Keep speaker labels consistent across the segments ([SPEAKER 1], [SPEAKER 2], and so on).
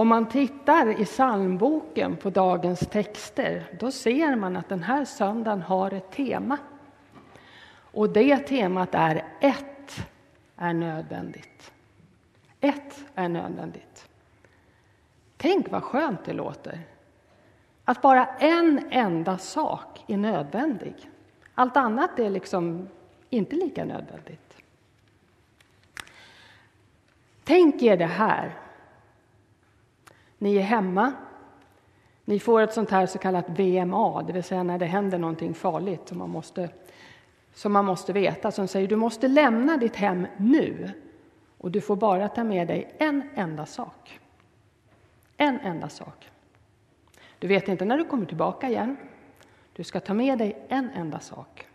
[SPEAKER 1] Om man tittar i psalmboken på dagens texter, då ser man att den här söndagen har ett tema. Och det temat är ett är nödvändigt. Ett är nödvändigt. Tänk vad skönt det låter. Att bara en enda sak är nödvändig. Allt annat är liksom inte lika nödvändigt. Tänk er det här. Ni är hemma. Ni får ett sånt här så kallat VMA, det vill säga när det händer någonting farligt som man måste, som man måste veta, som säger du måste lämna ditt hem nu och du får bara ta med dig en enda sak. En enda sak. Du vet inte när du kommer tillbaka igen. Du ska ta med dig en enda sak.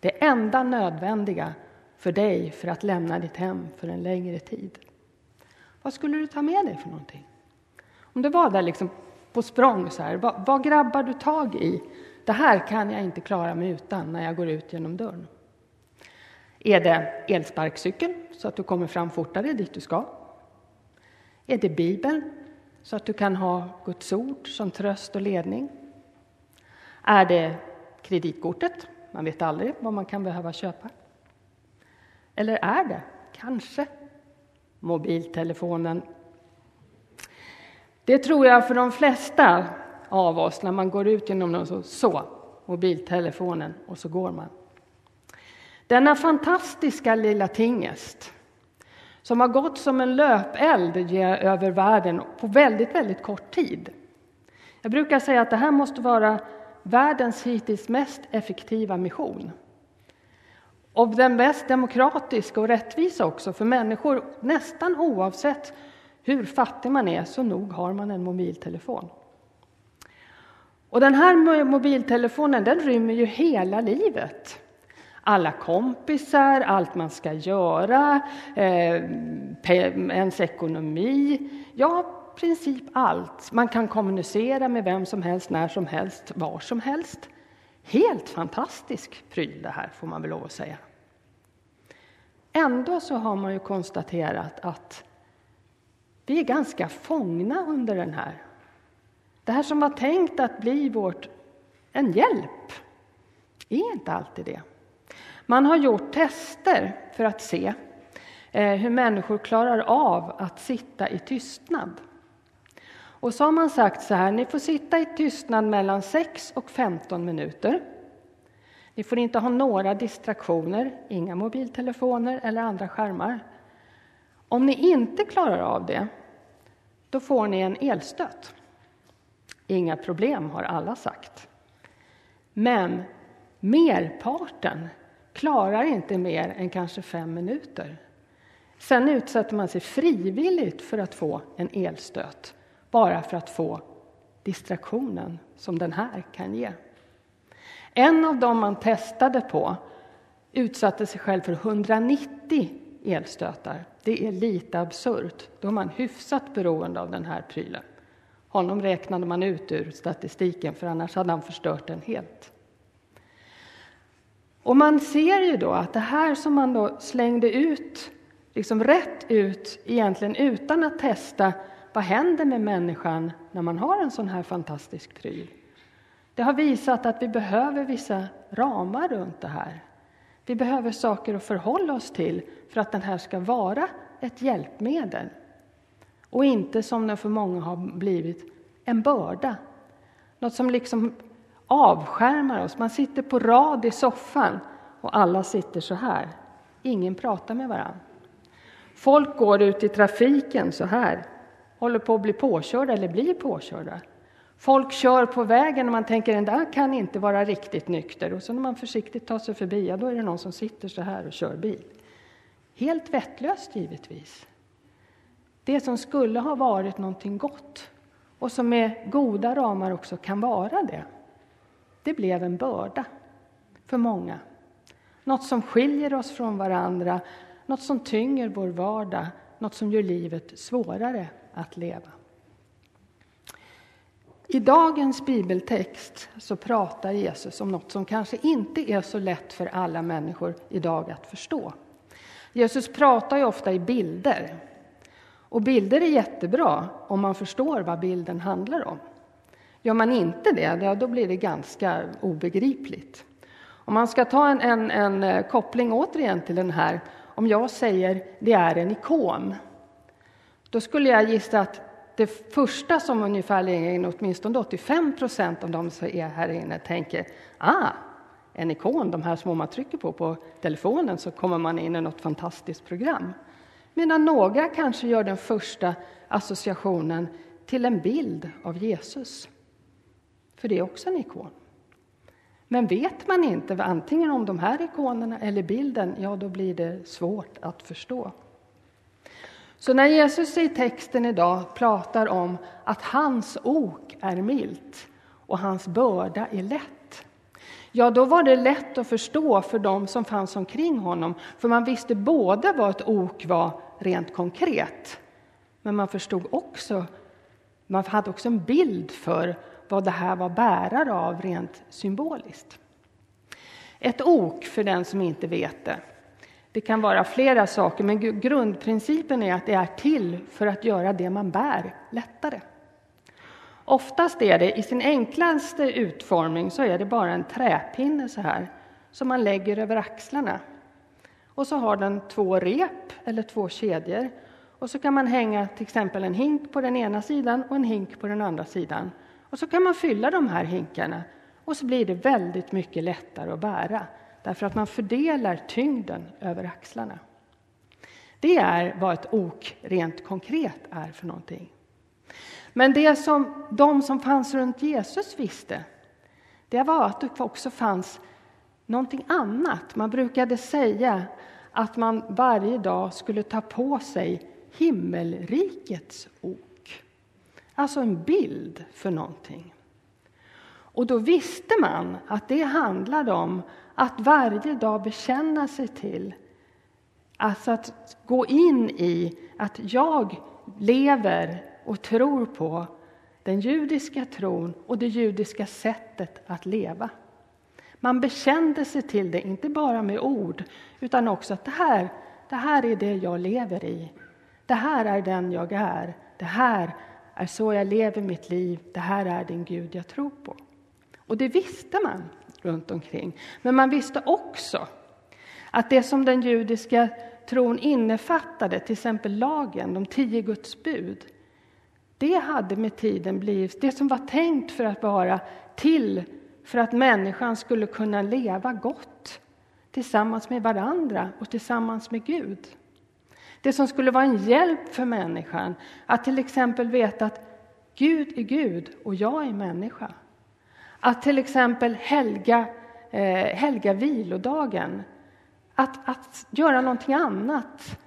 [SPEAKER 1] Det enda nödvändiga för dig för att lämna ditt hem för en längre tid. Vad skulle du ta med dig för någonting? Om du var där liksom på språng så här, vad, vad grabbar du tag i? Det här kan jag inte klara mig utan när jag går ut genom dörren. Är det elsparkcykeln så att du kommer fram fortare dit du ska? Är det Bibeln så att du kan ha Guds ord som tröst och ledning? Är det kreditkortet? Man vet aldrig vad man kan behöva köpa. Eller är det kanske mobiltelefonen? Det tror jag för de flesta av oss när man går ut genom någon så, så mobiltelefonen och så går man. Denna fantastiska lilla tingest som har gått som en löpeld över världen på väldigt, väldigt kort tid. Jag brukar säga att det här måste vara världens hittills mest effektiva mission. Och den mest demokratiska och rättvisa också, för människor nästan oavsett hur fattig man är, så nog har man en mobiltelefon. Och den här mobiltelefonen den rymmer ju hela livet alla kompisar, allt man ska göra, eh, ens ekonomi. Ja, i princip allt. Man kan kommunicera med vem som helst, när som helst, var som helst. Helt fantastisk pryl det här, får man väl lov att säga. Ändå så har man ju konstaterat att vi är ganska fångna under den här. Det här som var tänkt att bli vårt, en hjälp är inte alltid det. Man har gjort tester för att se eh, hur människor klarar av att sitta i tystnad. Och så har man sagt så här, ni får sitta i tystnad mellan 6 och 15 minuter. Ni får inte ha några distraktioner, inga mobiltelefoner eller andra skärmar. Om ni inte klarar av det, då får ni en elstöt. Inga problem, har alla sagt. Men merparten klarar inte mer än kanske fem minuter. Sen utsätter man sig frivilligt för att få en elstöt, bara för att få distraktionen som den här kan ge. En av dem man testade på utsatte sig själv för 190 elstötar. Det är lite absurt. Då är man hyfsat beroende av den här prylen. Honom räknade man ut ur statistiken, för annars hade han förstört den helt. Och man ser ju då att det här som man då slängde ut, liksom rätt ut, egentligen utan att testa vad händer med människan när man har en sån här fantastisk pryl. Det har visat att vi behöver vissa ramar runt det här. Vi behöver saker att förhålla oss till för att den här ska vara ett hjälpmedel och inte som den för många har blivit en börda. Något som liksom avskärmar oss. Man sitter på rad i soffan och alla sitter så här. Ingen pratar med varann. Folk går ut i trafiken så här, håller på att bli påkörda eller blir påkörda. Folk kör på vägen och man tänker den där kan inte vara riktigt nykter. Och så när man försiktigt tar sig förbi, ja, då är det någon som sitter så här och kör bil. Helt vettlöst givetvis. Det som skulle ha varit någonting gott och som med goda ramar också kan vara det det blev en börda för många. Något som skiljer oss från varandra, något som tynger vår vardag, något som gör livet svårare att leva. I dagens bibeltext så pratar Jesus om något som kanske inte är så lätt för alla människor idag att förstå. Jesus pratar ju ofta i bilder. Och bilder är jättebra om man förstår vad bilden handlar om. Gör man inte det, då blir det ganska obegripligt. Om man ska ta en, en, en eh, koppling återigen till den här, om jag säger det är en ikon, då skulle jag gissa att det första som ungefärligen åtminstone 85 procent av de som är här inne tänker, ah, en ikon, de här små man trycker på på telefonen så kommer man in i något fantastiskt program. Medan några kanske gör den första associationen till en bild av Jesus. För det är också en ikon. Men vet man inte antingen om de här ikonerna eller bilden, ja, då blir det svårt att förstå. Så när Jesus i texten idag pratar om att hans ok är milt och hans börda är lätt, ja, då var det lätt att förstå för dem som fanns omkring honom, för man visste både vad ett ok var rent konkret, men man förstod också, man hade också en bild för vad det här var bärare av rent symboliskt. Ett ok, för den som inte vet det, det kan vara flera saker, men grundprincipen är att det är till för att göra det man bär lättare. Oftast är det i sin enklaste utformning så är det bara en träpinne så här som man lägger över axlarna. Och så har den två rep eller två kedjor och så kan man hänga till exempel en hink på den ena sidan och en hink på den andra sidan. Och så kan man fylla de här hinkarna och så blir det väldigt mycket lättare att bära därför att man fördelar tyngden över axlarna. Det är vad ett ok rent konkret är för någonting. Men det som de som fanns runt Jesus visste, det var att det också fanns någonting annat. Man brukade säga att man varje dag skulle ta på sig himmelrikets ok. Alltså en bild för någonting. Och då visste man att det handlade om att varje dag bekänna sig till, alltså att gå in i att jag lever och tror på den judiska tron och det judiska sättet att leva. Man bekände sig till det, inte bara med ord, utan också att det här, det här är det jag lever i. Det här är den jag är. Det här är så jag lever mitt liv. Det här är den Gud jag tror på. Och det visste man runt omkring. Men man visste också att det som den judiska tron innefattade, till exempel lagen, de tio Guds bud, det hade med tiden blivit det som var tänkt för att vara till för att människan skulle kunna leva gott tillsammans med varandra och tillsammans med Gud. Det som skulle vara en hjälp för människan att till exempel veta att Gud är Gud och jag är människa. Att till exempel helga, eh, helga vilodagen. Att, att göra någonting annat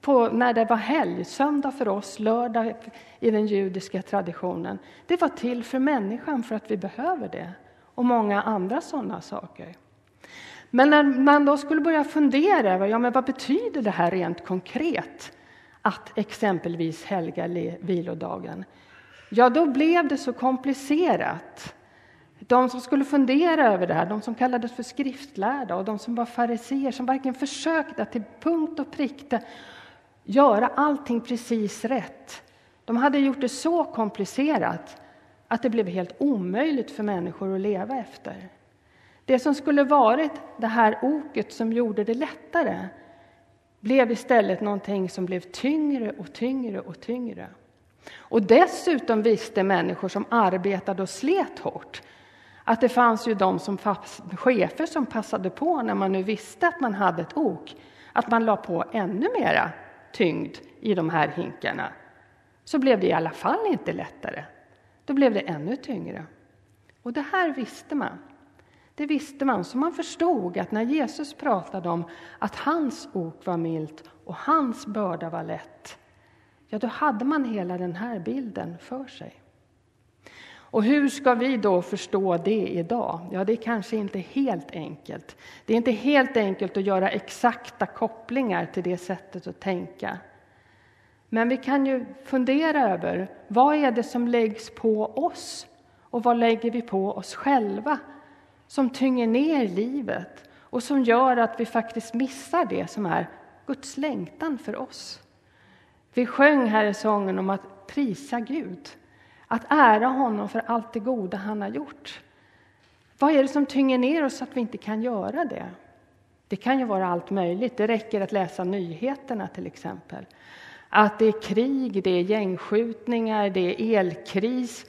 [SPEAKER 1] på, när det var helg, söndag för oss, lördag i den judiska traditionen. Det var till för människan, för att vi behöver det. Och många andra sådana saker. Men när man då skulle börja fundera över ja, men vad betyder det här rent konkret att exempelvis helga vilodagen, ja, då blev det så komplicerat de som skulle fundera över det här, de som kallades för skriftlärda och de som var fariseer som verkligen försökte att till punkt och pricka göra allting precis rätt. De hade gjort det så komplicerat att det blev helt omöjligt för människor att leva efter. Det som skulle varit det här oket som gjorde det lättare blev istället någonting som blev tyngre och tyngre och tyngre. Och dessutom visste människor som arbetade och slet hårt att det fanns ju de som chefer som passade på när man nu visste att man hade ett ok, att man la på ännu mera tyngd i de här hinkarna. Så blev det i alla fall inte lättare. Då blev det ännu tyngre. Och det här visste man. Det visste man, så man förstod att när Jesus pratade om att hans ok var milt och hans börda var lätt, ja, då hade man hela den här bilden för sig. Och hur ska vi då förstå det idag? Ja, det är kanske inte helt enkelt. Det är inte helt enkelt att göra exakta kopplingar till det sättet att tänka. Men vi kan ju fundera över vad är det som läggs på oss och vad lägger vi på oss själva som tynger ner livet och som gör att vi faktiskt missar det som är Guds längtan för oss. Vi sjöng här i sången om att prisa Gud, att ära honom för allt det goda han har gjort. Vad är det som tynger ner oss så att vi inte kan göra det? Det kan ju vara allt möjligt. Det räcker att läsa nyheterna till exempel. Att det är krig, det är gängskjutningar, det är elkris.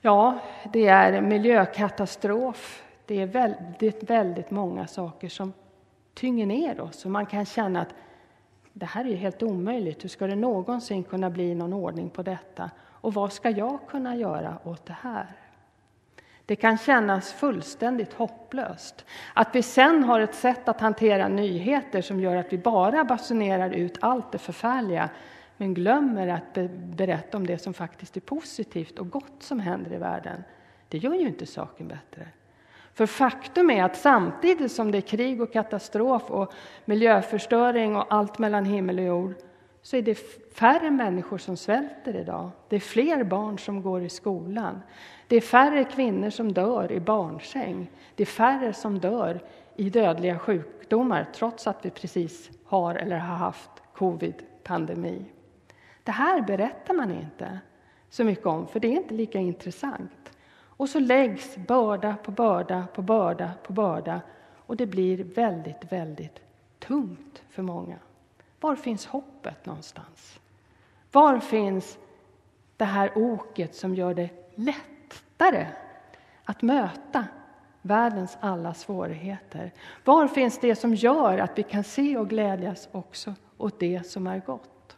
[SPEAKER 1] Ja, det är miljökatastrof. Det är väldigt, väldigt många saker som tynger ner oss och man kan känna att det här är helt omöjligt. Hur ska det någonsin kunna bli någon ordning på detta? Och vad ska jag kunna göra åt det här? Det kan kännas fullständigt hopplöst. Att vi sen har ett sätt att hantera nyheter som gör att vi bara basunerar ut allt det förfärliga men glömmer att berätta om det som faktiskt är positivt och gott som händer i världen. Det gör ju inte saken bättre. För faktum är att samtidigt som det är krig och katastrof och miljöförstöring och allt mellan himmel och jord så är det färre människor som svälter idag. Det är fler barn som går i skolan. Det är färre kvinnor som dör i barnsäng. Det är färre som dör i dödliga sjukdomar trots att vi precis har eller har haft covid-pandemi. Det här berättar man inte så mycket om, för det är inte lika intressant. Och så läggs börda på börda på börda på börda och det blir väldigt, väldigt tungt för många. Var finns hoppet någonstans? Var finns det här oket som gör det lättare att möta världens alla svårigheter? Var finns det som gör att vi kan se och glädjas också åt det som är gott?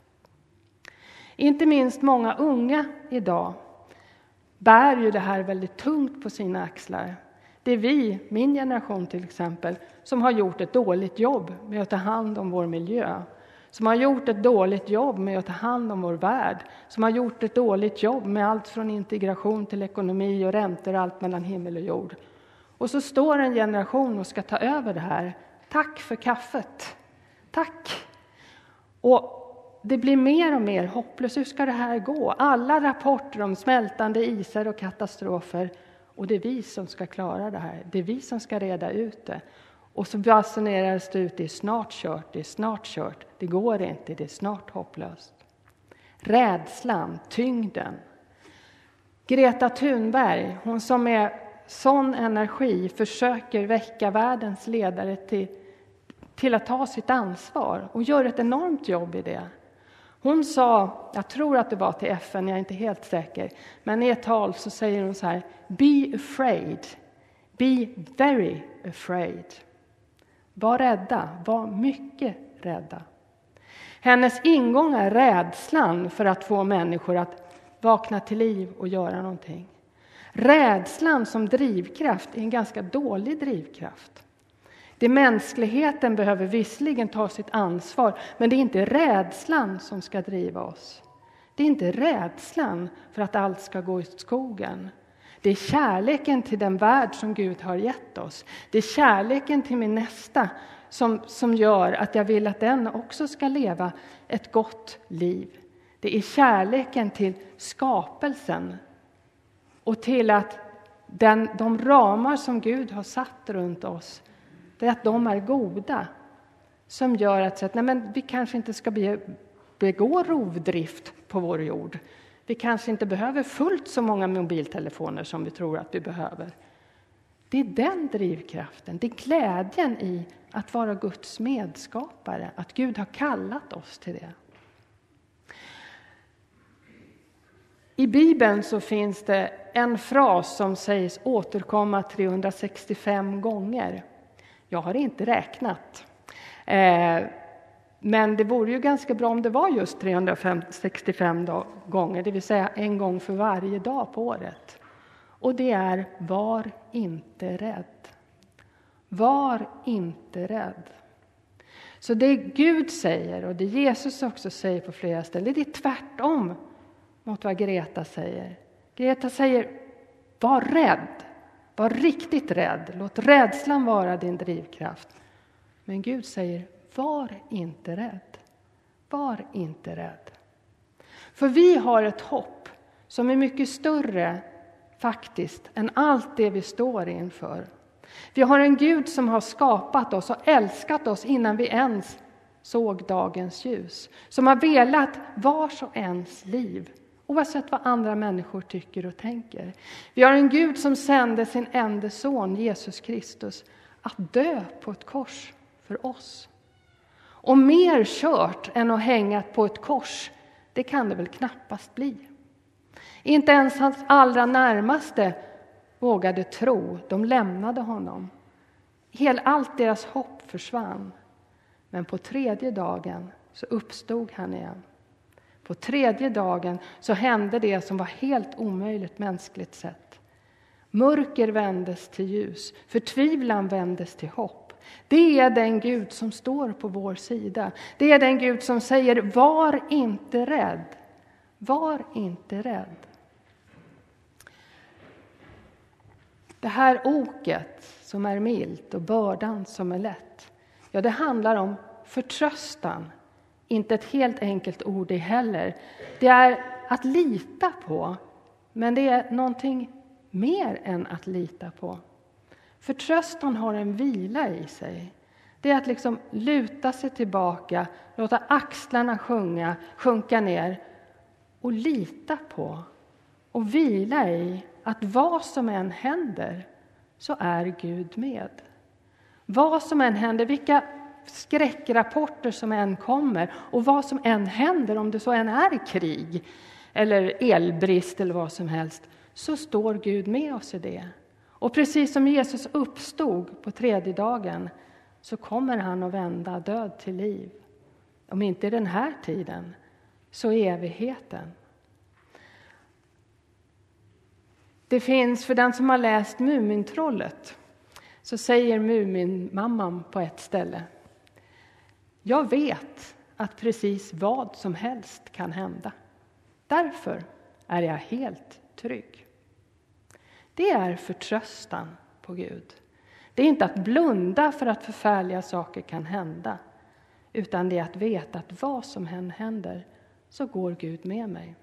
[SPEAKER 1] Inte minst många unga idag bär ju det här väldigt tungt på sina axlar. Det är vi, min generation till exempel, som har gjort ett dåligt jobb med att ta hand om vår miljö. Som har gjort ett dåligt jobb med att ta hand om vår värld. Som har gjort ett dåligt jobb med allt från integration till ekonomi och räntor, allt mellan himmel och jord. Och så står en generation och ska ta över det här. Tack för kaffet! Tack! Och det blir mer och mer hopplöst. Hur ska det här gå? Alla rapporter om smältande isar och katastrofer. Och det är vi som ska klara det här. Det är vi som ska reda ut det. Och så basuneras det ut, det är snart kört, det är snart kört, det går inte, det är snart hopplöst. Rädslan, tyngden. Greta Thunberg, hon som med sån energi försöker väcka världens ledare till, till att ta sitt ansvar och gör ett enormt jobb i det. Hon sa, jag tror att det var till FN, jag är inte helt säker, men i ett tal så säger hon så här, Be afraid, be very afraid. Var rädda, var mycket rädda. Hennes ingång är rädslan för att få människor att vakna till liv och göra någonting. Rädslan som drivkraft är en ganska dålig drivkraft. Det mänskligheten behöver visserligen ta sitt ansvar, men det är inte rädslan som ska driva oss. Det är inte rädslan för att allt ska gå i skogen. Det är kärleken till den värld som Gud har gett oss. Det är kärleken till min nästa som, som gör att jag vill att den också ska leva ett gott liv. Det är kärleken till skapelsen och till att den, de ramar som Gud har satt runt oss det är att de är goda som gör att, att nej men, vi kanske inte ska begå rovdrift på vår jord. Vi kanske inte behöver fullt så många mobiltelefoner som vi tror att vi behöver. Det är den drivkraften, det är glädjen i att vara Guds medskapare, att Gud har kallat oss till det. I Bibeln så finns det en fras som sägs återkomma 365 gånger. Jag har inte räknat. Eh, men det vore ju ganska bra om det var just 365 gånger, det vill säga en gång för varje dag på året. Och det är var inte rädd. Var inte rädd. Så det Gud säger och det Jesus också säger på flera ställen, det är tvärtom mot vad Greta säger. Greta säger, var rädd. Var riktigt rädd. Låt rädslan vara din drivkraft. Men Gud säger, var inte rädd. Var inte rädd. För vi har ett hopp som är mycket större faktiskt än allt det vi står inför. Vi har en Gud som har skapat oss och älskat oss innan vi ens såg dagens ljus, som har velat vars och ens liv, oavsett vad andra människor tycker och tänker. Vi har en Gud som sände sin enda son, Jesus Kristus, att dö på ett kors för oss. Och mer kört än att hänga på ett kors, det kan det väl knappast bli. Inte ens hans allra närmaste vågade tro, de lämnade honom. allt deras hopp försvann. Men på tredje dagen så uppstod han igen. På tredje dagen så hände det som var helt omöjligt mänskligt sett. Mörker vändes till ljus, förtvivlan vändes till hopp. Det är den Gud som står på vår sida. Det är den Gud som säger var inte rädd. Var inte rädd. Det här oket som är milt och bördan som är lätt, ja, det handlar om förtröstan. Inte ett helt enkelt ord det heller. Det är att lita på, men det är någonting mer än att lita på. Förtröstan har en vila i sig. Det är att liksom luta sig tillbaka, låta axlarna sjunga, sjunka ner och lita på och vila i att vad som än händer så är Gud med. Vad som än händer, vilka skräckrapporter som än kommer och vad som än händer, om det så än är krig eller elbrist eller vad som helst, så står Gud med oss i det. Och precis som Jesus uppstod på tredje dagen så kommer han att vända död till liv. Om inte i den här tiden, så i evigheten. Det finns, för den som har läst Mumintrollet, så säger Muminmamman på ett ställe. Jag vet att precis vad som helst kan hända. Därför är jag helt trygg. Det är förtröstan på Gud. Det är inte att blunda för att förfärliga saker kan hända, utan det är att veta att vad som än händer så går Gud med mig.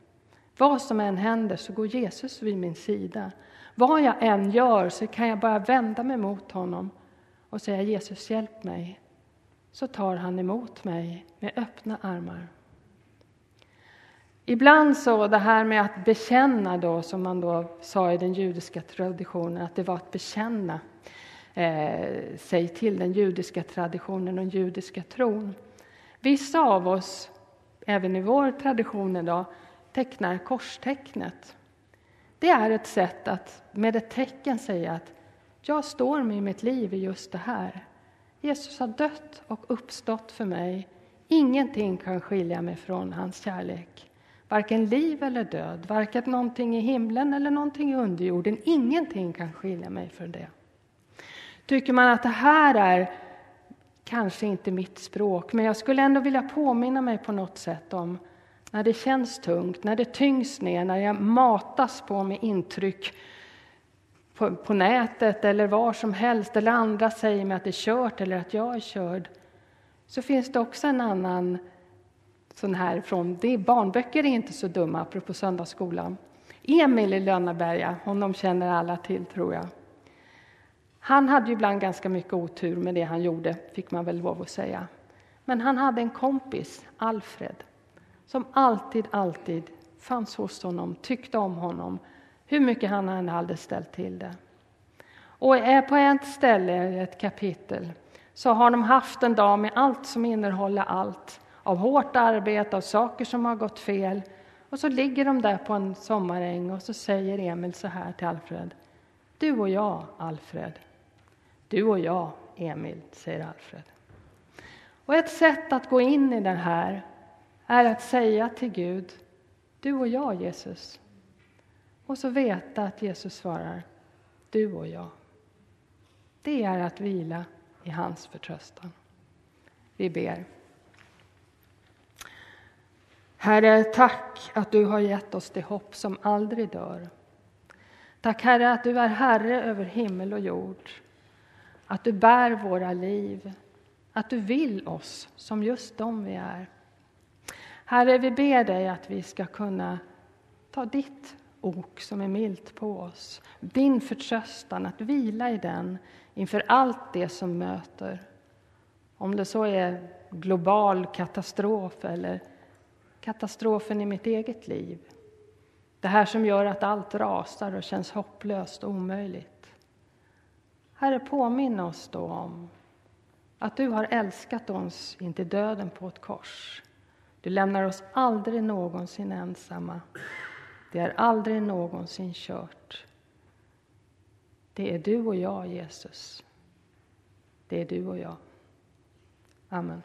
[SPEAKER 1] Vad som än händer så går Jesus vid min sida. Vad jag än gör så kan jag bara vända mig mot honom och säga Jesus hjälp mig. Så tar han emot mig med öppna armar. Ibland så det här med att bekänna då, som man då sa i den judiska traditionen, att det var att bekänna eh, sig till den judiska traditionen och den judiska tron. Vissa av oss, även i vår tradition idag, tecknar korstecknet. Det är ett sätt att med ett tecken säga att jag står med mitt liv i just det här. Jesus har dött och uppstått för mig. Ingenting kan skilja mig från hans kärlek. Varken liv eller död, varken någonting i himlen eller någonting i underjorden. Ingenting kan skilja mig från det. Tycker man att det här är kanske inte mitt språk, men jag skulle ändå vilja påminna mig på något sätt om när det känns tungt, när det tyngs ner, när jag matas på med intryck på, på, nätet eller var som helst, eller andra säger mig att det är kört eller att jag är körd, så finns det också en annan sån här från, det, barnböcker är inte så dumma, apropå söndagsskolan. Emil i Lönnaberga, honom känner alla till tror jag. Han hade ju ibland ganska mycket otur med det han gjorde, fick man väl lov att säga. Men han hade en kompis, Alfred, som alltid, alltid fanns hos honom, tyckte om honom, hur mycket han än hade ställt till det. Och på ett ställe, ett kapitel, så har de haft en dag med allt som innehåller allt, av hårt arbete, av saker som har gått fel. Och så ligger de där på en sommaräng och så säger Emil så här till Alfred. Du och jag, Alfred. Du och jag, Emil, säger Alfred. Och ett sätt att gå in i det här är att säga till Gud, du och jag Jesus. Och så veta att Jesus svarar, du och jag. Det är att vila i hans förtröstan. Vi ber. Herre, tack att du har gett oss det hopp som aldrig dör. Tack Herre att du är Herre över himmel och jord, att du bär våra liv, att du vill oss som just de vi är. Herre, vi ber dig att vi ska kunna ta ditt ok som är milt på oss, din förtröstan, att vila i den inför allt det som möter. Om det så är global katastrof eller katastrofen i mitt eget liv. Det här som gör att allt rasar och känns hopplöst och omöjligt. Herre, påminn oss då om att du har älskat oss in till döden på ett kors. Du lämnar oss aldrig någonsin ensamma. Det är aldrig någonsin kört. Det är du och jag, Jesus. Det är du och jag. Amen.